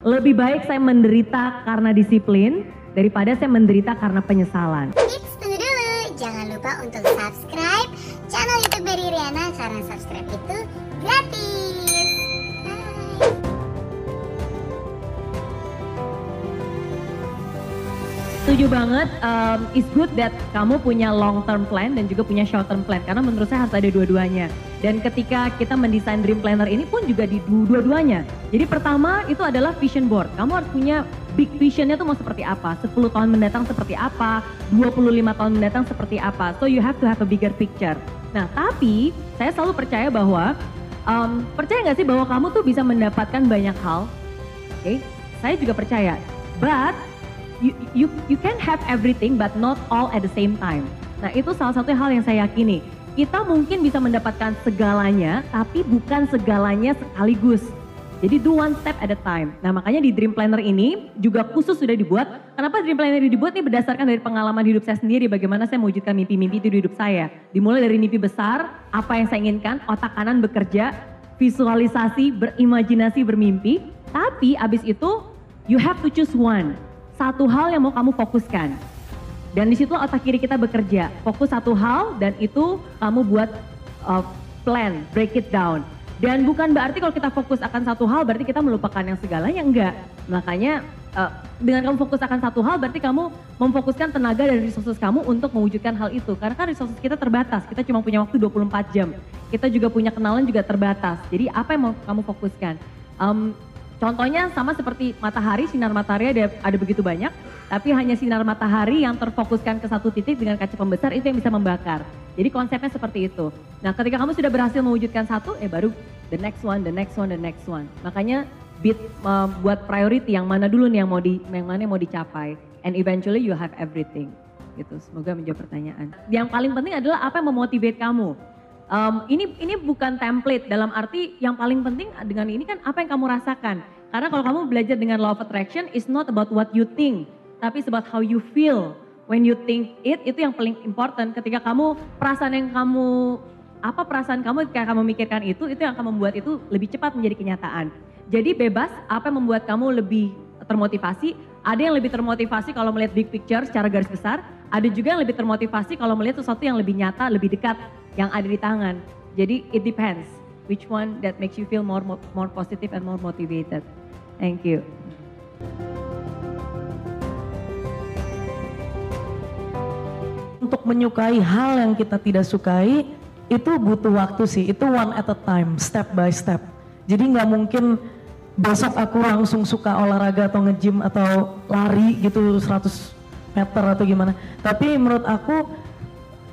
Lebih baik saya menderita karena disiplin daripada saya menderita karena penyesalan. Eits, tunggu dulu. Jangan lupa untuk subscribe channel YouTube Berry Riana karena subscribe itu gratis. Bye. Setuju banget, um, it's good that kamu punya long term plan dan juga punya short term plan karena menurut saya harus ada dua-duanya. Dan ketika kita mendesain dream planner ini pun juga di dua-duanya. Jadi pertama itu adalah vision board. Kamu harus punya big visionnya tuh mau seperti apa, 10 tahun mendatang seperti apa, 25 tahun mendatang seperti apa. So you have to have a bigger picture. Nah tapi saya selalu percaya bahwa, um, percaya nggak sih bahwa kamu tuh bisa mendapatkan banyak hal. Oke, saya juga percaya. But you, you you can have everything but not all at the same time. Nah itu salah satu hal yang saya yakini. Kita mungkin bisa mendapatkan segalanya, tapi bukan segalanya sekaligus. Jadi do one step at a time. Nah makanya di Dream Planner ini juga khusus sudah dibuat. Kenapa Dream Planner dibuat? Ini berdasarkan dari pengalaman hidup saya sendiri. Bagaimana saya mewujudkan mimpi-mimpi itu di hidup saya. Dimulai dari mimpi besar, apa yang saya inginkan, otak kanan bekerja, visualisasi, berimajinasi, bermimpi. Tapi abis itu you have to choose one. Satu hal yang mau kamu fokuskan. Dan di situ otak kiri kita bekerja. Fokus satu hal dan itu kamu buat uh, plan, break it down. Dan bukan berarti kalau kita fokus akan satu hal berarti kita melupakan yang segalanya, enggak. Makanya uh, dengan kamu fokus akan satu hal berarti kamu memfokuskan tenaga dan resources kamu untuk mewujudkan hal itu. Karena kan resources kita terbatas, kita cuma punya waktu 24 jam. Kita juga punya kenalan juga terbatas. Jadi apa yang mau kamu fokuskan? Um, Contohnya sama seperti matahari, sinar matahari ada, ada begitu banyak, tapi hanya sinar matahari yang terfokuskan ke satu titik dengan kaca pembesar itu yang bisa membakar. Jadi konsepnya seperti itu. Nah ketika kamu sudah berhasil mewujudkan satu, eh baru the next one, the next one, the next one. Makanya bit uh, buat priority yang mana dulu nih yang mau di, yang mana yang mau dicapai. And eventually you have everything. Gitu. Semoga menjawab pertanyaan. Yang paling penting adalah apa yang memotivate kamu. Um, ini ini bukan template dalam arti yang paling penting dengan ini kan apa yang kamu rasakan. Karena kalau kamu belajar dengan law of attraction, it's not about what you think, tapi it's about how you feel when you think it. Itu yang paling important. Ketika kamu perasaan yang kamu apa perasaan kamu ketika kamu memikirkan itu, itu yang akan membuat itu lebih cepat menjadi kenyataan. Jadi bebas apa yang membuat kamu lebih termotivasi. Ada yang lebih termotivasi kalau melihat big picture secara garis besar. Ada juga yang lebih termotivasi kalau melihat sesuatu yang lebih nyata, lebih dekat yang ada di tangan. Jadi it depends which one that makes you feel more more positive and more motivated. Thank you. Untuk menyukai hal yang kita tidak sukai itu butuh waktu sih. Itu one at a time, step by step. Jadi nggak mungkin besok aku langsung suka olahraga atau nge-gym atau lari gitu 100 meter atau gimana. Tapi menurut aku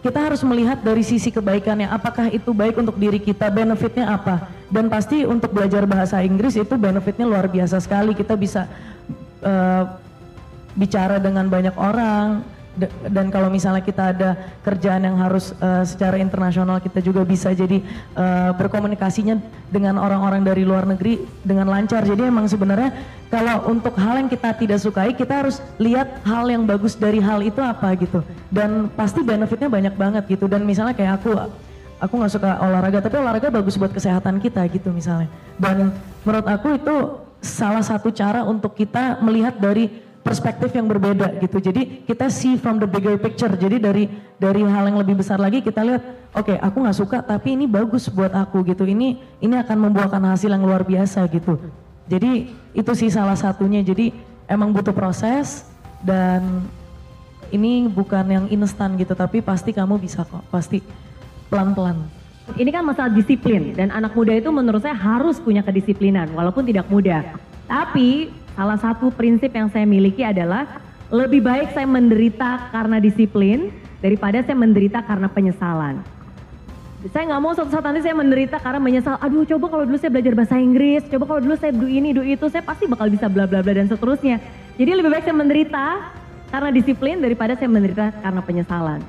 kita harus melihat dari sisi kebaikannya apakah itu baik untuk diri kita benefitnya apa dan pasti untuk belajar bahasa Inggris itu benefitnya luar biasa sekali kita bisa uh, bicara dengan banyak orang dan kalau misalnya kita ada kerjaan yang harus uh, secara internasional kita juga bisa jadi uh, berkomunikasinya dengan orang-orang dari luar negeri dengan lancar. Jadi emang sebenarnya kalau untuk hal yang kita tidak sukai kita harus lihat hal yang bagus dari hal itu apa gitu. Dan pasti benefitnya banyak banget gitu. Dan misalnya kayak aku aku nggak suka olahraga tapi olahraga bagus buat kesehatan kita gitu misalnya. Dan menurut aku itu salah satu cara untuk kita melihat dari perspektif yang berbeda gitu. Jadi kita see from the bigger picture. Jadi dari dari hal yang lebih besar lagi kita lihat, oke okay, aku nggak suka tapi ini bagus buat aku gitu. Ini ini akan membuahkan hasil yang luar biasa gitu. Jadi itu sih salah satunya. Jadi emang butuh proses dan ini bukan yang instan gitu. Tapi pasti kamu bisa kok. Pasti pelan-pelan. Ini kan masalah disiplin dan anak muda itu menurut saya harus punya kedisiplinan walaupun tidak mudah. Tapi salah satu prinsip yang saya miliki adalah lebih baik saya menderita karena disiplin daripada saya menderita karena penyesalan. Saya nggak mau suatu saat nanti saya menderita karena menyesal. Aduh, coba kalau dulu saya belajar bahasa Inggris, coba kalau dulu saya do ini, do itu, saya pasti bakal bisa bla bla bla dan seterusnya. Jadi lebih baik saya menderita karena disiplin daripada saya menderita karena penyesalan.